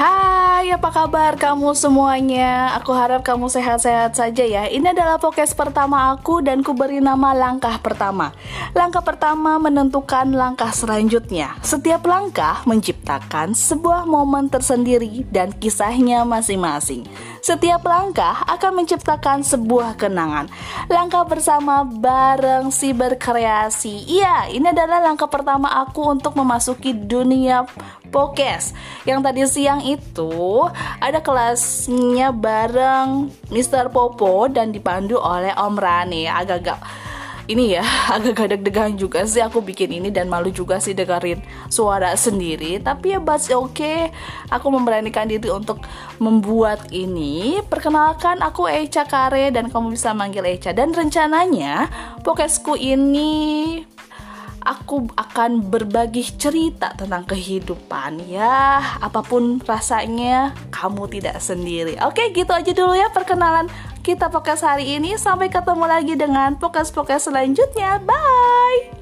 Hai, apa kabar kamu semuanya? Aku harap kamu sehat-sehat saja ya. Ini adalah podcast pertama aku dan ku beri nama langkah pertama. Langkah pertama menentukan langkah selanjutnya. Setiap langkah menciptakan sebuah momen tersendiri dan kisahnya masing-masing. Setiap langkah akan menciptakan sebuah kenangan. Langkah bersama bareng si berkreasi. Iya, ini adalah langkah pertama aku untuk memasuki dunia podcast. Yang tadi siang itu ada kelasnya bareng Mr. Popo dan dipandu oleh Om Rani. Agak-agak ini ya agak deg-degan juga sih aku bikin ini dan malu juga sih dengerin suara sendiri. Tapi ya but oke okay. aku memberanikan diri untuk membuat ini. Perkenalkan aku Echa Kare dan kamu bisa manggil Echa. Dan rencananya podcastku ini aku akan berbagi cerita tentang kehidupan. Ya apa pun rasanya kamu tidak sendiri. Oke gitu aja dulu ya perkenalan kita podcast hari ini. Sampai ketemu lagi dengan podcast-podcast selanjutnya. Bye